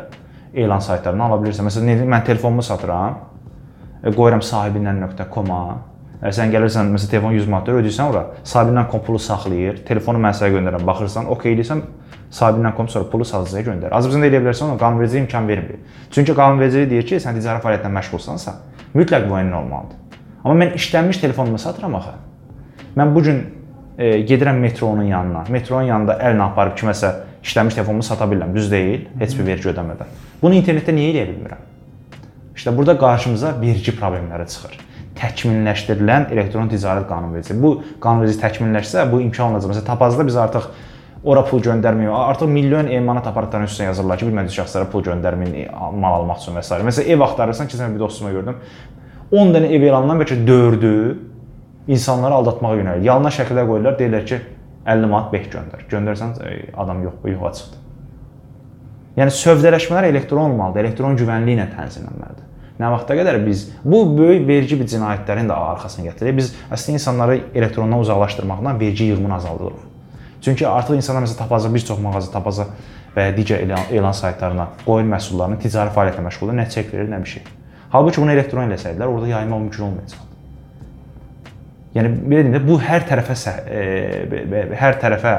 elan saytlarından ala bilirsən. Məsələn, mən telefonumu satıram, e, qoyuram sahibindən.com-a. Sən gəlirsən, məsələn, telefon 100 manat ödəyirsən ora, sahibindən.com pulu saxlayır, telefonu mən sənə göndərirəm, baxırsan, okey deyirsən, sahibindən.com sonra pulu satıcıya göndər. Azərbaycanda eləyə bilərsən, ona qanunverici imkan vermir. Çünki qanunverici deyir ki, sən ticarət fəaliyyətlə məşğulsansa, mütləq bu oyunun olmalıdır. Amma mən işlənmiş telefonumu satıram axı. Mən bu gün e, gedirəm metronun yanına. Metronun yanında əllə aparıb kiməsə işləmiş telefonumu sata bilirəm. Düz deyil, heç bir vergi ödəmədən. Bunu internetdə niyə edə bilmirəm? İşte burada qarşımıza vergi problemləri çıxır. Təkmilləşdirilən elektron ticarət qanunvericiliyi. Bu qanunverici təkmilləşsə, bu imkan olacaq. Məsələn, Tapazda biz artıq ora pul göndərmiyor. Artıq milyon emanat aparatlarının üstünə yazırlar ki, bilmədiyi şəxslərə pul göndərməyin mal almaq üçün və s. Məsələn, ev axtarırsan ki, sən bir dostuma gördüm. 10 dənə ev elanından bəlkə 4-ü insanları aldatmağa yönəlir. Yalana şəkildə qoyurlar, deyirlər ki, 50 manat beh göndər. Göndərsən adam yox, yoxa çıxdı. Yəni sövdələşmələr elektron olmalıdır, elektron güvənliyi ilə tənzimlənməlidir. Nə vaxta qədər biz bu böyük vergi bir cinayətlərin də arxasına gətirir. Biz əslində insanları elektrondan uzaqlaşdırmaqla vergi yığımını azaldırıq. Çünki artıq insanlar məsələn tapaza bir çox mağaza tapaza və ya digər elan, elan saytlarına qoyun məhsullarını ticari fəaliyyətlə məşğuldur, nə çek verir, nə bir şey. Halbuki bunu elektron eləsəydilər, orada yayma mümkün olmayacaqdı. Yəni belə deyim də bu hər tərəfə e, hər tərəfə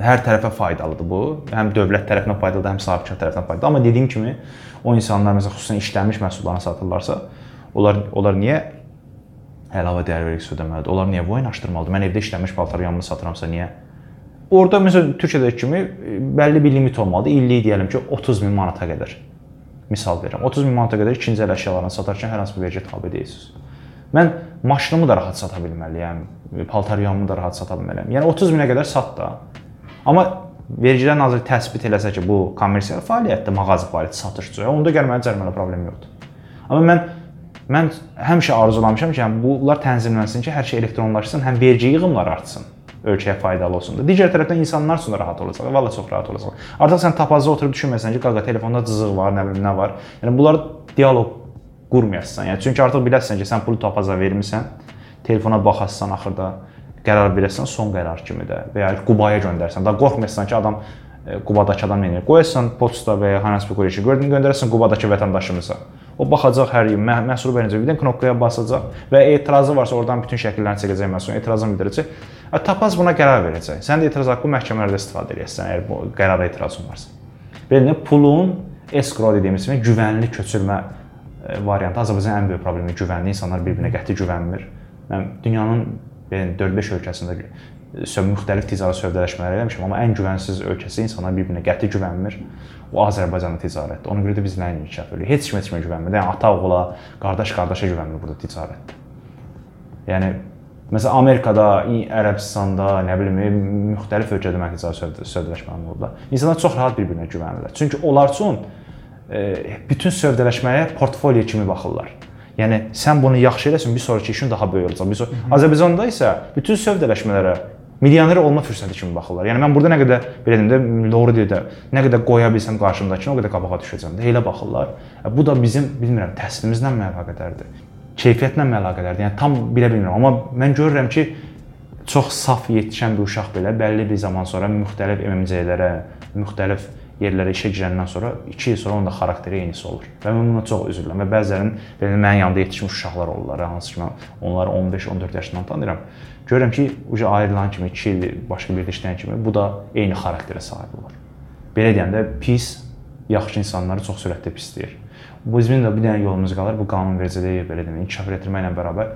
hər tərəfə faydalıdır bu. Həm dövlət tərəfindən faydalıdır, həm sahibkar tərəfindən faydalıdır. Amma dediyim kimi o insanlar məsələn xüsusən işlənmiş məhsullarını satırlarsa, onlar onlar niyə əlavə dəyər vergisi ödəməlidir? Onlar niyə bu oynaşdırmalıdır? Mən evdə işlənmiş paltar yanımda satıramsa niyə orada məsələn Türkiyədəki kimi e, bəlli bir limit olmalıdır. İllik deyəlim ki, 30 min manata qədər. Misal verirəm. 30 min manata qədər ikinci əl əşyalarını satarkən hər hansı bir vergi tabe deyilsiniz. Mən maşınımı da rahat sata bilməliyəm, paltaryamı da rahat sata bilməliyəm. Yəni 30 minə qədər sat da. Amma Vergilər Nazirliyi təsbit eləsə ki, bu kommersial fəaliyyətdir, mağaza fəaliyyəti, satış üçün, onda gəl mənim cərimələ problem yoxdur. Amma mən mən həmişə arzulamışam ki, yəni bunlar tənzimlənsin ki, hər şey elektronlaşsın, həm vergi yığımları artsın, ölkəyə faydalı olsun da. Digər tərəfdən insanlar üçün rahat olacaq. Valla çox rahat olacaq. Artıq sən tapazda oturub düşünməsən ki, qaqa telefonda cızıq var, nə bilim nə var. Yəni bunlar dialoq qurmayasan. Yəni çünki artıq biləsən ki, sən pulu tapaza vermisən, telefona baxasan axırda qərar verəsən son qərar kimi də və ya Qubaya göndərsən. Da qorxmayasan ki, adam e, Qubadakı adam nə edir? Qoyasan poçta və ya hansı bir qoyucu gördün göndərəsən Qubadakı vətəndaşımıza. O baxacaq hər il məhsulu verəcək, birdən knopkaya basacaq və etirazı varsa oradan bütün şəkillərini çəkəcək məhsulun, etirazını bildirəcək. Tapaz buna qərar verəcək. Sən də etiraz haqqı məhkəmələrdə istifadə edəsən əgər bu qərara etirazın varsa. Belə pulun escrow dediyimiz kimi güvənli köçürmə e, variantı Azərbaycanın ən böyük problemi güvənli. İnsanlar bir-birinə qəti güvənmir. Mən dünyanın yəni 4-5 ölkəsində müxtəlif ticarət sövdələşmələri eləmişəm, amma ən güvənsiz ölkəsi insanlar bir-birinə qəti güvənmir. O Azərbaycanın ticarətdir. Ona görə də biz nəyin inkişaf edirik? Heç kimə heç kimə güvənmir. Yəni ata oğula, qardaş qardaşa güvənmir burada ticarətdə. Yəni Məsələn Amerikada, Ərəbistanda, nə bilim, müxtəlif ölkədə mən ticarət sövdələşmələri olublar. İnsanlar çox rahat bir-birinə güvənirlər. Çünki onlar üçün e, bütün sövdələşməyə portfolio kimi baxırlar. Yəni sən bunu yaxşı eləsən, bir sonrakı işin daha böyük olacaq. Biz Azərbaycanda isə bütün sövdələşmələrə milyoner olma fürsəti kimi baxırlar. Yəni mən burada nə qədər belə deyim də doğru deyir də, nə qədər qoya bilsəm qarşımdakını, o qədər qabağa düşəcəm də. Elə baxırlar. Bu da bizim bilmirəm, təhsilimizlə mi əlaqədardır? Keyfiyyətlə əlaqədardır? Yəni tam bilə bilmirəm, amma mən görürəm ki, çox saf yetişən bir uşaq belə bəlli bir zaman sonra müxtəlif MMC-lərə, müxtəlif yerlərə işə girəndən sonra 2 il sonra onun da xarakteri eynisi olur. Və mən buna çox üzülürəm və bəzilərinin belə mənim yanında yetişmiş uşaqlar olurlar, hansı ki mən onları 15-14 yaşından tanıyıram. Görürəm ki, uca ayrılan kimi 2 il başqa bir yerdə işləyən kimi bu da eyni xarakterə sahib olur. Belə deyəndə pis yaxşı insanları çox sürətlə pisləyir. Bu bizim də bir dənə yolumuz qalır. Bu qanunvericiliyi belə demək, inkişaf etdirməklə bərabər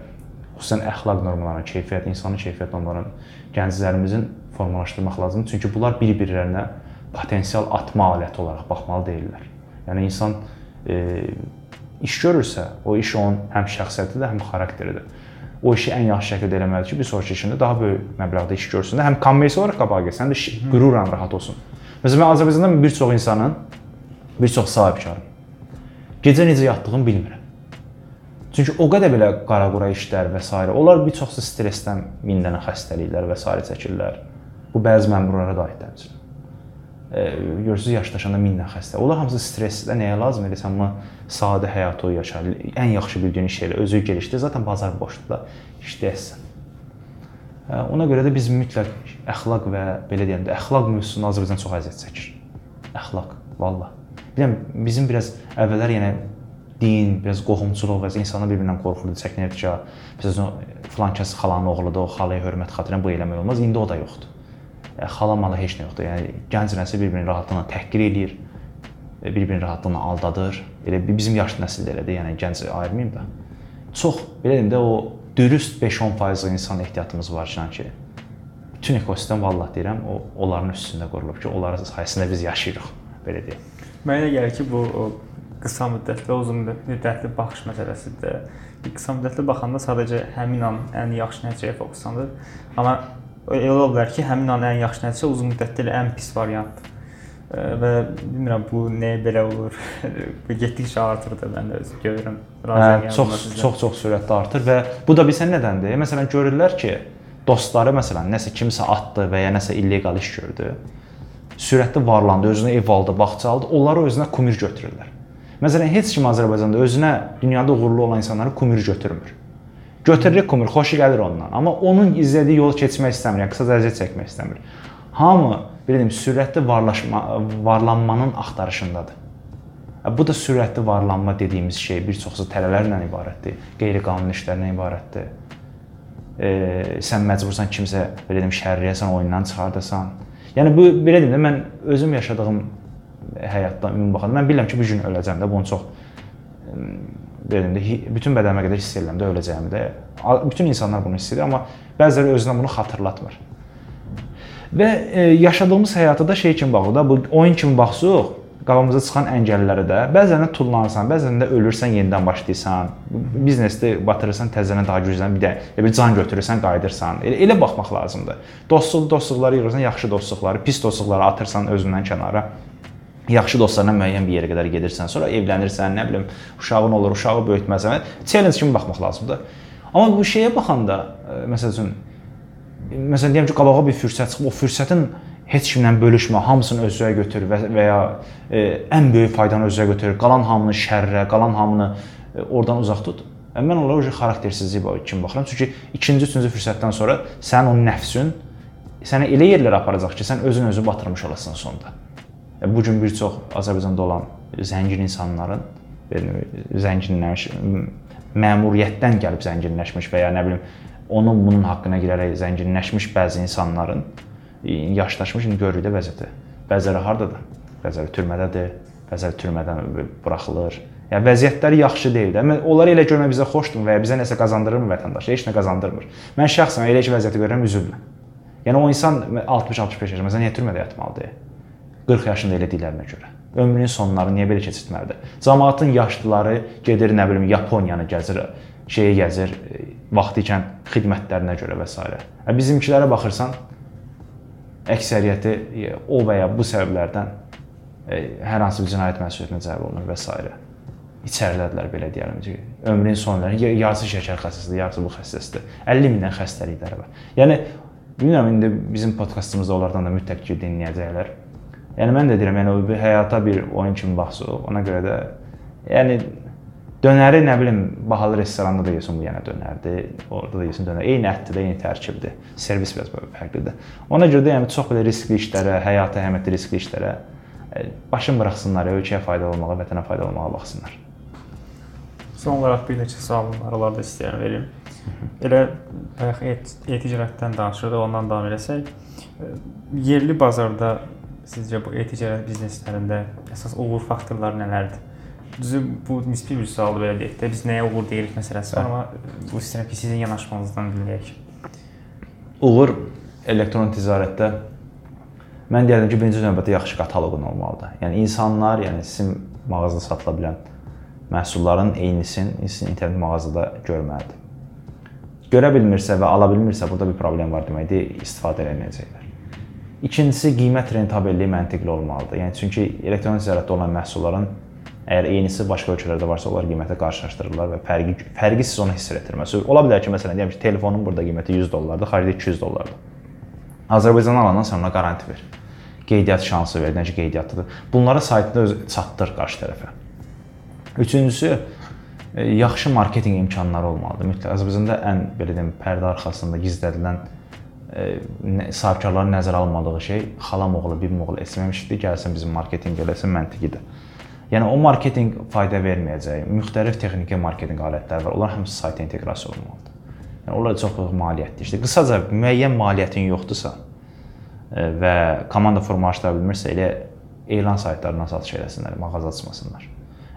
xüsusən əxlaq normalarına, keyfiyyət, insanın keyfiyyət normalarını gənclərimizin formalaşdırmaq lazımdır. Çünki bunlar bir-birlərinə potensial atma aləti olaraq baxmalı deyillər. Yəni insan e, iş görürsə, o iş onun həm şəxsiyyətidir, həm xarakteridir. O işi ən yaxşı şəkildə eləməlidir ki, bir sonrakı işində daha böyük məbləğdə iş görsün də, həm kommersiya olaraq qabağa getsin, həm də qürurla rahat olsun. Məsələn, mən Azərbaycanda bir çox insanın, bir çox sahibkarım gecə necə yatdığını bilmirəm. Çünki o qədər belə qara-qura işlər və s. onlar bir çoxsu stressdən mindənə xəstəliklər və s. çəkirlər. Bu bəzi məmurlara da aiddir həmçinin görürsüz yaşdaşanda minlə xəstə. Onlar hamısı stressdə nəyə lazım edirsən, amma sadə həyatı yaşa, ən yaxşı bildiyin iş elə, özü gəlişdi. Zaten bazar boşdur da işləyəsən. Ona görə də biz mütləq əxlaq və belə deyəndə əxlaq mövzusunda Azərbaycan çox əziyyət çəkir. Əxlaq, vallah. Bilirəm, bizim biraz əvvəllər yəni din, biraz qohumçuluq və insanlar bir-birindən qorxurdu, çəkinirdi ki, məsələn, filan kəs xalanın oğludur, xalaya hörmət xatirinə bu eləmək olmaz. İndi o da yoxdur xala mala heç nə yoxdur. Yəni gənc nəsil bir-birini rahatlıqla təhqir eləyir, bir-birini rahatlıqla aldadır. Elə bizim yaşlı nəsil də elədir. Yəni gənc ayırmayım da. Çox belə deyim də o dürüst 5-10% insan ehtiyatımız var ki, bütün ekosistem vallah deyirəm, o onların üstündə qurulub ki, onların sayəsində biz yaşayırıq, belə deyim. Mənə gəlir ki, bu qısa müddətli, uzun müddətli baxış məsələsidir. Qısa müddətli baxanda sadəcə həmin an ən yaxşı nəticəyə fokuslanır. Amma elə ola bilər ki, həmin an ən yaxşı nəticə uzun müddətli elə ən pis variantdır. Və bilmirəm bu nəyə belə olur. (laughs) Bu getdikcə artır da mən də özü görürəm. Hə, çox çox çox sürətlə artır və bu da bilsən nədəndir? Məsələn görürlər ki, dostları məsələn nəsə kimsə atdı və ya nəsə illegal iş gördü. Sürətli varlandı, özünə ev aldı, bağça aldı, onları özünə kumir götürürlər. Məsələn heç kim Azərbaycanda özünə dünyada uğurlu olan insanları kumir götürmür. Götürürük kumur, xoşu gəlir ondan. Amma onun izlədiyi yolu keçmək istəmir, yəni qısa əziyyət çəkmək istəmir. Hamı belə deyim, sürətli varlaşma, varlanmanın axtarışındadır. Bu da sürətli varlanma dediyimiz şey bir çoxsu tələlərlə ibarətdir, qeyri-qanuni işlərdən ibarətdir. E, sən məcbursan kimsə belə deyim şərriyəsən, oyundan çıxardasan. Yəni bu belə deyim də mən özüm yaşadığım həyatdan ümumi baxanda mən bilirəm ki, bu gün öləcəm də, bunu çox belində bütün bədənimə qədər hiss edirəm də öləcəyimi də. Bütün insanlar bunu hiss edir, amma bəziləri özünə bunu xatırlatmır. Və e, yaşadığımız həyata da şey kimi baxırıq da, bu oyun kimi baxsaq, qabağımıza çıxan əngəllərə də bəzən tullanırsan, bəzən də ölürsən, yenidən başlayırsan. Biznesdə batırırsan, təzədən daha güclən bir də bir can götürürsən, qayıdırsan. Elə, elə baxmaq lazımdır. Dostluq, dostluqları yığırsan, yaxşı dostluqları, pis dostluqları atırsan özündən kənara. Yaxşı dostlarla müəyyən bir yerə qədər gedirsən, sonra evlənirsən, nə bilim, uşağın olur, uşağı böyütməsən. Challenge kimi baxmaq lazımdır. Amma bu şeyə baxanda, məsəl üçün məsələn deyim ki, qabağa bir fürsət çıxıb, o fürsətin heç kimlə bölüşmə, hamısını özünə götür və, və ya e, ən böyük faydanı özünə götür, qalan hamını şərrə, qalan hamını e, oradan uzaq tut. E, mən onlara o xaraktersizlik kimi baxıram. Çünki ikinci, üçüncü fürsətdən sonra sənin o nəfsin səni elə yerlərə aparacaq ki, sən özün özü batırmış olasan sonda. E, bu gün bir çox Azərbaycanda olan zəngin insanların zənginləşmiş məmuriyyətdən gəlib zənginləşmiş və ya nə bilim onun bunun haqqına girərək zənginləşmiş bəzi insanların yaşdaşmış indi görürük də vəziyyəti. Bəziləri hardadır? Bəziləri türmədədir, bəziləri türmədən buraxılır. Yəni vəziyyətləri yaxşı deyil də. Onları elə görmək bizə xoşdur və ya bizə nəsə qazandırırmı vətəndaş? Heç nə qazandırmır. Mən şəxsən elə ki vəziyyəti görürəm, üzülürəm. Yəni o insan 60-65 yaş, məsələn, niyə türmədə yatmalıdır? 40 yaşında elə deyillərinə görə. Ömrünün sonları niyə belə keçirtməlidir? Cəmaatın yaşlıları gedir, nə bilim, Yaponiyanı gəzir, şeyə gəzir, vaxtı ikən xidmətlərinə görə və s. Bizimkilərə baxırsan, əksəriyyəti e, o və ya bu səbəblərdən e, hər hansı bir cinayət məsuliyyətinə cəlb olunur və s. İçəridədirlər belə deyərəm ki, ömrünün sonları yarısı şəkər xəstəsidir, yarısı bu xəstəsidir. 50 mindən xəstəlikləri var. Yəni bilmirəm indi bizim podkastımızda onlardan da mütləq ki dinləyəcəklər. Yəni mən də deyirəm, yəni o bir həyata bir oyun kimi baxsaq, ona görə də yəni Dönəri nə bilim bahalı restoranda da yesin bu yenə dönərdir. Orada da yesin dönər. Eyni ətdir, eyni tərkibdir. Servis biraz fərqlidir. Ona görə də yəni çox belə riskli işlərə, həyata əhəmiyyətli riskli işlərə e, başın buraxsınlar, ölkəyə faydalı olmağa, vətənə faydalı olmağa baxsınlar. Son olaraq bir neçə sualım var, onları da istəyirəm verim. Elə bayaq e-ticarətdən danışırdıq, ondan davam eləsək, e, yerli bazarda sizcə bu e-ticarət bizneslərində əsas uğur faktorları nələrdir? Düzü bu nisbi bir sualdır belə deyək də. Biz nəyə uğur deyirik məsələsi var, amma bu ki, sizin yanaşmanızdan dinləyək. Uğur elektron ticarətdə mən deyərdim ki, birinci növbədə yaxşı kataloqun olmalıdır. Yəni insanlar, yəni sizin mağazada satıla bilən məhsulların eynisini sizin internet mağazada görməlidir. Görə bilmirsə və ala bilmirsə, burada bir problem var deməkdir, istifadə etməyəcəklər. İkincisi, qiymət rentabelliyi məntiqli olmalıdır. Yəni çünki elektron ticarətdə olan məhsulların Əgər eynisi başqa ölkələrdə varsa, onlar qiymətə qarşılaşdırırlar və fərqi fərqi siz ona hiss etdirməz. Ola bilər ki, məsələn, deyim ki, telefonun burada qiyməti 100 dollardır, xaricdə 200 dollardır. Azərbaycandan alandan sonra qarant ver. Qeydiyyat şansı ver, necə qeydiyyatlıdır. Bunları saytda öz çatdır qarşı tərəfə. Üçüncüsü e, yaxşı marketinq imkanları olmalıdır. Mütləq Azərbaycanda ən belə deyim, pərdə arxasında gizlədilən sahibkarların nəzərə almadığı şey xalam oğlu, bibim oğlu etməmişdi, gəlsin bizim marketinq eləsin məntiqidir. Yəni o marketinq fayda verməyəcək. Müxtəlif texniki marketinq alətləri var. Onlar hamısı sayta inteqrasiya olunmalıdır. Yəni onlar çox maliyyətli işdir. Qısaca müəyyən maliyyətin yoxdursa və komanda formalaşdıra bilmirsə, elə elan saytlarından satış eləsinlər, mağaza açmasınlar.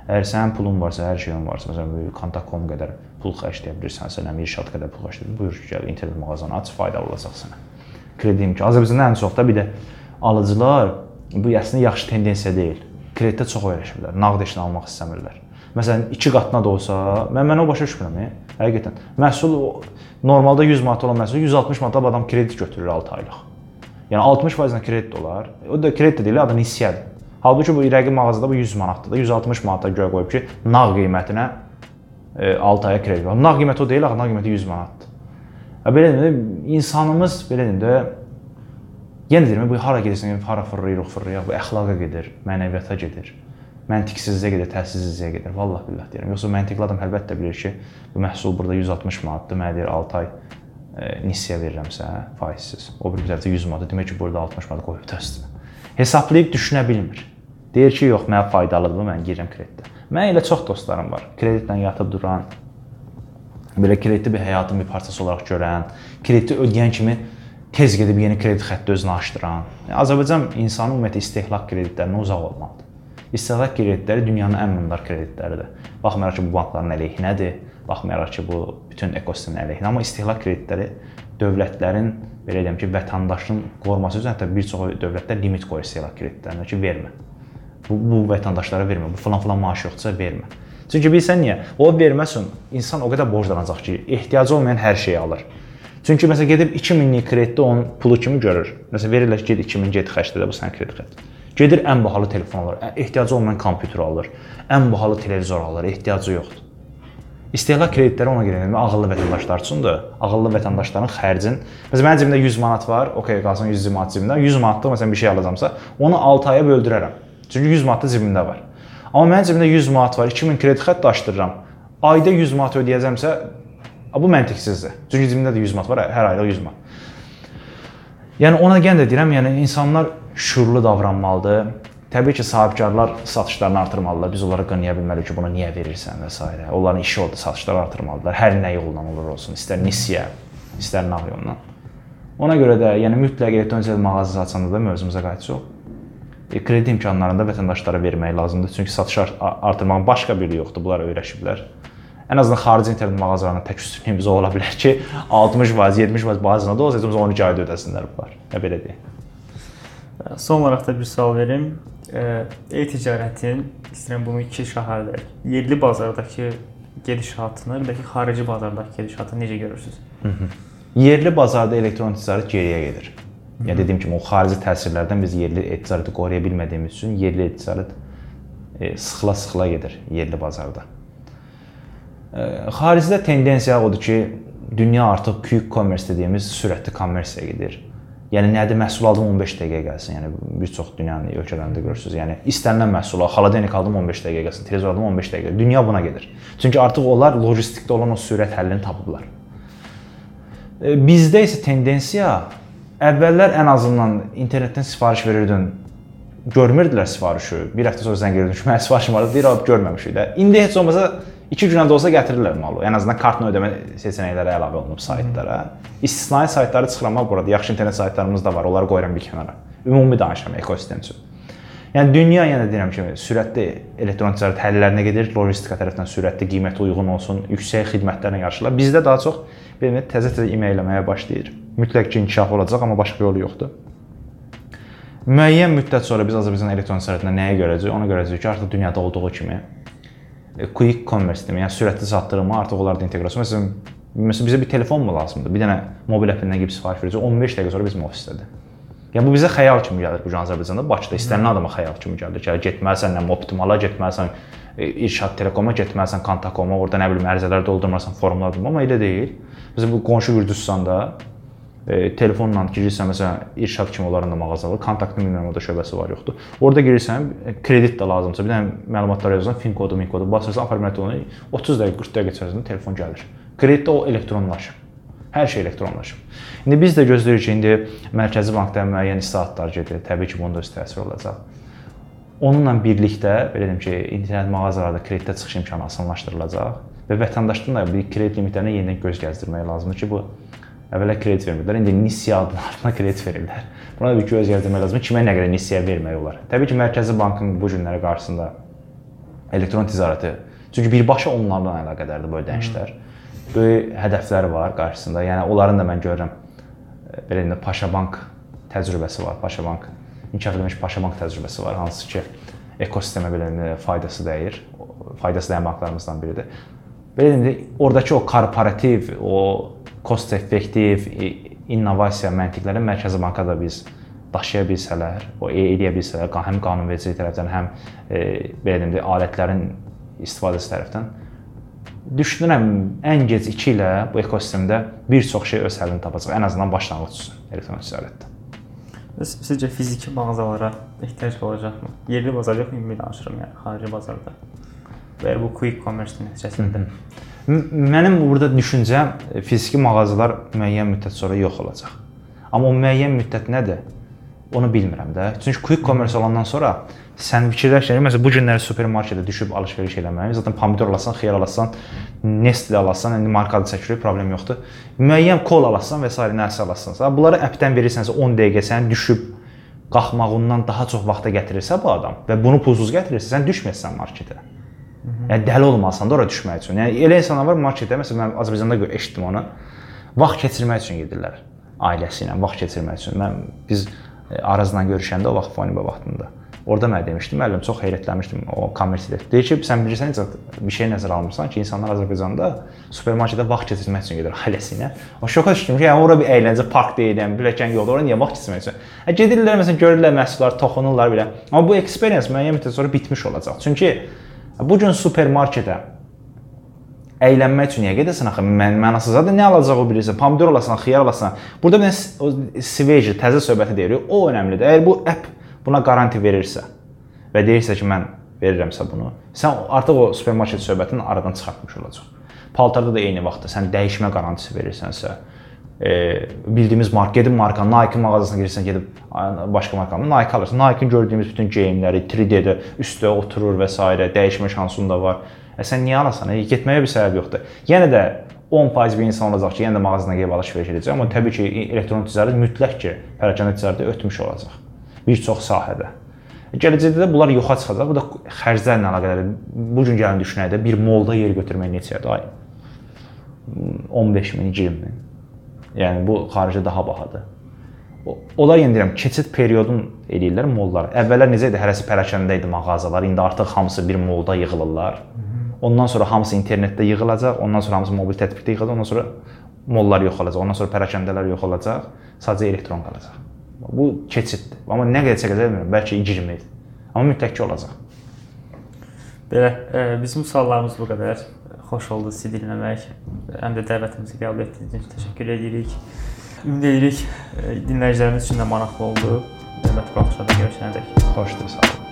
Əgər sənin pulun varsa, hər şeyin varsa, məsələn, Contact.com qədər pul xərcləyə bilirsən, məsələn, Irşad qədər pul bilirsən, buyur gəl internet mağazanı aç, faydalı olacaq sənə. Kredi imkanı. Azərbaycanda ən çox da bir də alıcılar bu əslində yaxşı tendensiya deyil kreditdə çox öyrəşiblər. Nağd işini almaq istəmirlər. Məsələn, 2 qatına da olsa, mən mən o başa düşmürəm. Həqiqətən. Məhsul normalda 100 manat olan məhsul 160 manata adam kredit götürür 6 aylıq. Yəni 60%-lə kredit olar. O da kredit deyil, adı nisiyədir. Halbuki bu rəqib mağazada bu 100 manatdır da, 160 manata görə qoyub ki, nağd qiymətinə 6 e, aya kredit var. Nağd qiyməti o deyil, nağd qiyməti 100 manatdır. Belə deyim, insanımız belə də Yenə deyirəm, bu hara gedirsən, hara fırlayırıq, fırlayırıq, bu əxlaqa gedir, mənəviyyata gedir. Məntiqsizliyə gedir, təsirsizliyə gedir. Vallah billah deyirəm. Yoxsa məntiqli adam əlbəttə bilir ki, bu məhsul burada 160 manatdır, mənə deyir 6 ay e, nisiyə verirəmsə, faizsiz. O bir tərəfdə 100 manat, demək ki, burada 60 manat qoyub təsdiq. Hesablayıb düşünə bilmir. Deyir ki, yox, mənə faydalıdır mən girirəm kreditdə. Mən elə çox dostlarım var. Kreditlə yatıb duran, belə kreditli bir həyatın bir parçası olaraq görən, krediti ödəyən kimi tez gedib yeni kredit xətti özünə açdıran. Yəni, Azərbaycan insanı ümumiyyətlə istehlak kreditlərinə uzaq olmalıdır. İstehlak kreditləri dünyanın ən mundar kreditləridir. Baxmayaraq ki, bu bankların əleyhinədir, baxmayaraq ki, bu bütün ekosistemin əleyhinə, amma istehlak kreditləri dövlətlərin belə deyim ki, vətəndaşın qoruması üçün hətta bir çox dövlətlər limit qoyur istehlak kreditlərinə ki, vermə. Bu, bu vətəndaşlara vermə. Bu falan maaş yoxdursa vermə. Çünki bilirsən niyə? O verməsin, insan o qədər borclanacaq ki, ehtiyacı olmayan hər şeyi alır. Çünki məsələn gedib 2000-lik kreditdə onun pulu kimi görür. Məsələn verirlər ki, get 2000 get xərclə bu sənin kredit xətti. Gedir ən bahalı telefon alır, ehtiyacı olmayan kompüter alır, ən bahalı televizor alır, ehtiyacı yoxdur. İstehlak kreditləri ona görə verilmir, ağıllı vətəndaşlar üçündür. Ağıllı vətəndaşların xərcin. Məsələn mənim cibimdə 100 manat var, okey, qalsın 100 manat cibimdə. 100 manatlıq məsələn bir şey alacağamsa, onu 6 aya böldürərəm. Çünki 100 manat da cibimdə var. Amma mənim cibimdə 100 manat var, 2000 kredit xətt açdırıram. Ayda 100 manat ödəyəcəmsə, bu məntiqsizdir. Çünki cibimdə də 100 manat var, hər aylıq 100 manat. Yəni ona yenə də deyirəm, yəni insanlar şuurlu davranmalıdır. Təbii ki, sahibkarlar satışlarını artırmalılar. Biz onlara qınaya bilmərik ki, bunu niyə verirsən və s. Onların işi odur, satışları artırmalılar. Hər nə yolla olur olsun, istər nisiyə, istər nağd yolla. Ona görə də, yəni mütləq elektronik mağaza açanda da mövzumuza qayıtsaq. E, kredi imkanlarını da vətəndaşlara vermək lazımdır. Çünki satış artırmağın başqa bir yolu yoxdur. Bunlar öyrəşiblər. Ən azından xarici internet mağazalarına tək üstünlüyümüz ola bilər ki, 60%, 70% bazasında da olsa, heç 12 ayda ödəsinlər bunlar. Ya belə deyək. Son olaraq da bir sual verim e-ticarətin istəyirəm bunu iki şaxədə yerli bazardakı gedişatını, bir də ki, xarici bazardakı gedişatını necə görürsüz? Hı -hı. Yerli bazarda elektron ticarət geriyə gedir. Yəni dediyim kimi o xarici təsirlərdən biz yerli ticarəti qoruya bilmədiyimiz üçün yerli ticarət e, sıxıla-sıxıla gedir yerli bazarda. E, xaricdə tendensiya odur ki, dünya artıq quick commerce dediyimiz sürətli kommersiyaya gedir. Yəni nədir məhsul aldım 15 dəqiqəyə gəlsin. Yəni bir çox dünyanın ölkələrində görürsüz. Yəni istənilən məhsulu xaladenik aldım 15 dəqiqəyə gəlsin, televizor aldım 15 dəqiqə. Dünya buna gedir. Çünki artıq onlar logistikdə olan o sürət həllini tapıblar. E, bizdə isə tendensiya əvvəllər ən azından internetdən sifariş verirdin, görmürdülər sifarişi. Bir həftə sonra zəng edirdin ki, mənim sifarişim var, deyir, "Abi görməmişik də." İndi heç olmasa 2 günə də olsa gətirirlər malı. Ən azından kartla ödəmə seçənəkləri əlavə olunub saytlara. İstisnai saytları çıxırmaq burada. Yaxşı internet saytlarımız da var. Onları qoyuram bir kənara. Ümumi danışıram ekosistem üçün. Yəni dünya yenə yəni deyirəm ki, sürətli elektron ticarət həllərinə gedir, logistika tərəfindən sürətli, qiymətə uyğun olsun, yüksək xidmətlərlə yarışırlar. Bizdə daha çox belə təzə-təzə iməyə başlayır. Mütləq ki, inkişaf olacaq, amma başqa yolu yoxdur. Müəyyən müddət sonra biz Azərbaycan elektron ticarətinə nəyə görəcəyik? Ona görəcəyik ki, artıq dünyada olduğu kimi quick commerce demə, yəni sürətli satdırma artıq onlarda inteqrasiya. Məsələn, məsələn bizə bir telefon mu lazımdır? Bir dənə mobil əpindən girib sifariş verəcək. 15 dəqiqə sonra bizim ofisdədir. Yəni bu bizə xəyal kimi gəlir bu Azərbaycanda, Bakıda istənilən adama xəyal kimi gəlir ki, getməlisən nə optimala, getməlisən e, İrşad Telekoma, getməlisən Kontakoma, orada nə bilim ərizələr doldurmasan, forumlar doldurma, amma elə deyil. Bizim bu qonşu Gürcüstanda e, telefonla girirsən məsələn İrşad kimi onların da mağazaları, kontaktlı bilmirəm orada şöbəsi var yoxdur. Orada girirsən, kredit də lazımsa, bir dənə məlumatlar yazırsan, fin kodu, min kodu basırsan, apartment onu 30 dəqiqə, 40 dəqiqə içərisində telefon gəlir. Kreditdə o elektronlaşıb. Hər şey elektronlaşıb. İndi biz də gözləyirik ki, indi Mərkəzi Bankdan müəyyən islahatlar gedir. Təbii ki, bunun da öz təsiri olacaq. Onunla birlikdə belə deyim ki, internet mağazalarda kreditdə çıxış imkanı asanlaşdırılacaq və vətəndaşdan da bir kredit limitlərinə yenidən göz gəzdirmək lazımdır ki, bu Əvvəllər kredit vermirdilər, indi nisiyə adı (laughs) altında kredit verirlər. Buna da bir göz gəzdirmək lazımdır. Kimə nə qədər nisiyə vermək olar? Təbii ki, Mərkəzi Bankın bu günləri qarşısında elektron ticarəti çünki birbaşa onlarla əlaqədardır bu ödənişlər. Böyük hədəfləri var qarşısında. Yəni onların da mən görürəm e, belə deyim, Paşa Bank təcrübəsi var. Paşa Bank inkişaf edilmiş Paşa Bank təcrübəsi var, hansı ki ekosistemə belə faydası dəyir. Faydası dəyən banklarımızdan biridir. Belə deyim, oradakı o korporativ, o cost effektiv innovasiya məntiqləri Mərkəzi Banka da biz daşıya bilsələr, o eləyə bilsələr, həm qanunvericilik tərəfdən, həm e, belə deyim alətlərin istifadəsi tərəfdən düşünürəm ən gec 2 ilə bu ekosistemdə bir çox şey öz həllini tapacaq. Ən azından başlanğıc üçün elektron ticarətdə. Sizcə fiziki mağazalara ehtiyac olacaqmı? Yerli bazarda yox, ümumi danışıram, yəni xarici bazarda. Və bu quick commerce nəticəsində. Mənim burada düşüncəm e, fiziki mağazalar müəyyən müddət sonra yox olacaq. Amma o müəyyən müddət nədir? Onu bilmirəm də. Çünki quick commerce olandan sonra sən fikirləşirsən, məsələn bu günləri supermarketə düşüb alış-veriş eləmək, zaten pomidor alasan, xiyar alasan, Nestle alasan, indi markalı çəkilir, problem yoxdur. Müəyyən kol alasan və s. nəsə alasansa, bunları appdən verirsənsə 10 dəqiqə sən düşüb qalxmağından daha çox vaxta gətirirsə bu adam və bunu pulsuz gətirirsə, sən düşməsən marketə. Yəni dəli olmasan da ora düşmək üçün. Yəni elə insanlar var marketdə, məsələn mən Azərbaycanda eşitdim onu. Vaxt keçirmək üçün gedirlər. ailəsi ilə vaxt keçirmək üçün. Mən biz e, Arazla görüşəndə o vaxt Foniba vaxtında. Orda mənə demişdi, müəllim çox heyrətlənmişdim o kommersiya. Deyir ki, sən bilirsən necə bir şey nəzərə almırsan ki, insanlar Azərbaycanda supermarketdə vaxt keçirmək üçün gedir ailəsi ilə. O şoka düşdüm ki, yəni ora bir əyləncə park deyiləm, biləkən yolda ora niyə vaxt keçirmək üçün? Hə gedirlər məsələn görürlər məhsullar, toxunurlar belə. Amma bu experience müəyyən müddət sonra bitmiş olacaq. Çünki bu gün supermarketə əylənmək üçün niyə gedəsən axı? Mən mənasız zadı nə alacaq o bilirsən? Pomidor alasan, xiyar alasan. Burada mən o sveji, təzə söhbəti deyirik. O əhəmilidir. Əgər bu app buna qaranti verirsə və deyirsə ki, mən verirəmsə bunu, sən artıq o supermarket söhbətini aradan çıxartmış olacaq. Paltarda da eyni vaxtda sən dəyişmə qarantisi verirsənsə, e, bildiyimiz marka, gedib marka Nike mağazasına girsən, gedib başqa markanın Nike alırsan. Nike-ın gördüyümüz bütün geyimləri 3D-də üstə oturur və s. dəyişmə şansın da var. E sən niyə alasan? E, getməyə bir səbəb yoxdur. Yenə də 10% bir insan olacaq ki, yenə də mağazana gedib alış-veriş edəcək, amma təbii ki, elektron ticarət mütləq ki, pərakəndə ticarəti ötmüş olacaq bir çox sahədə. Gələcəkdə də bunlar yoxa çıxacaq. Bu da xərclərlə əlaqəlidir. Bu gün gəlin düşünəkdə bir molda yer götürmək neçədir ay? 15 min, 20 min. Yəni bu xaricdə daha bahadır. Onlar yenə deyirəm, keçid periodun eləyirlər mollar. Əvvəllər necə idi? Hərəsi pərakəndə idi mağazalar. İndi artıq hamısı bir molda yığılırlar. Ondan sonra hamısı internetdə yığılacaq, ondan sonra hamısı mobil tətbiqdə yığılacaq, ondan sonra mollar yox olacaq, ondan sonra pərakəndələr yox olacaq, sadəcə elektron qalacaq. Bu keçiddir. Amma nə qədər çəkəcək bilmirəm. Bəlkə 20 il. Amma mütləq ki olacaq. Belə, e, bizim suallarımız bu qədər. Xoş oldu sizi dinləmək. Həm də dəvətimizi qəbul etdiyiniz üçün təşəkkür edirik. Ümid edirik e, dinləyicilərimiz üçün də maraqlı oldu. Növbəti buraxışlarda görüşənədək. Xoşdur, sağ olun.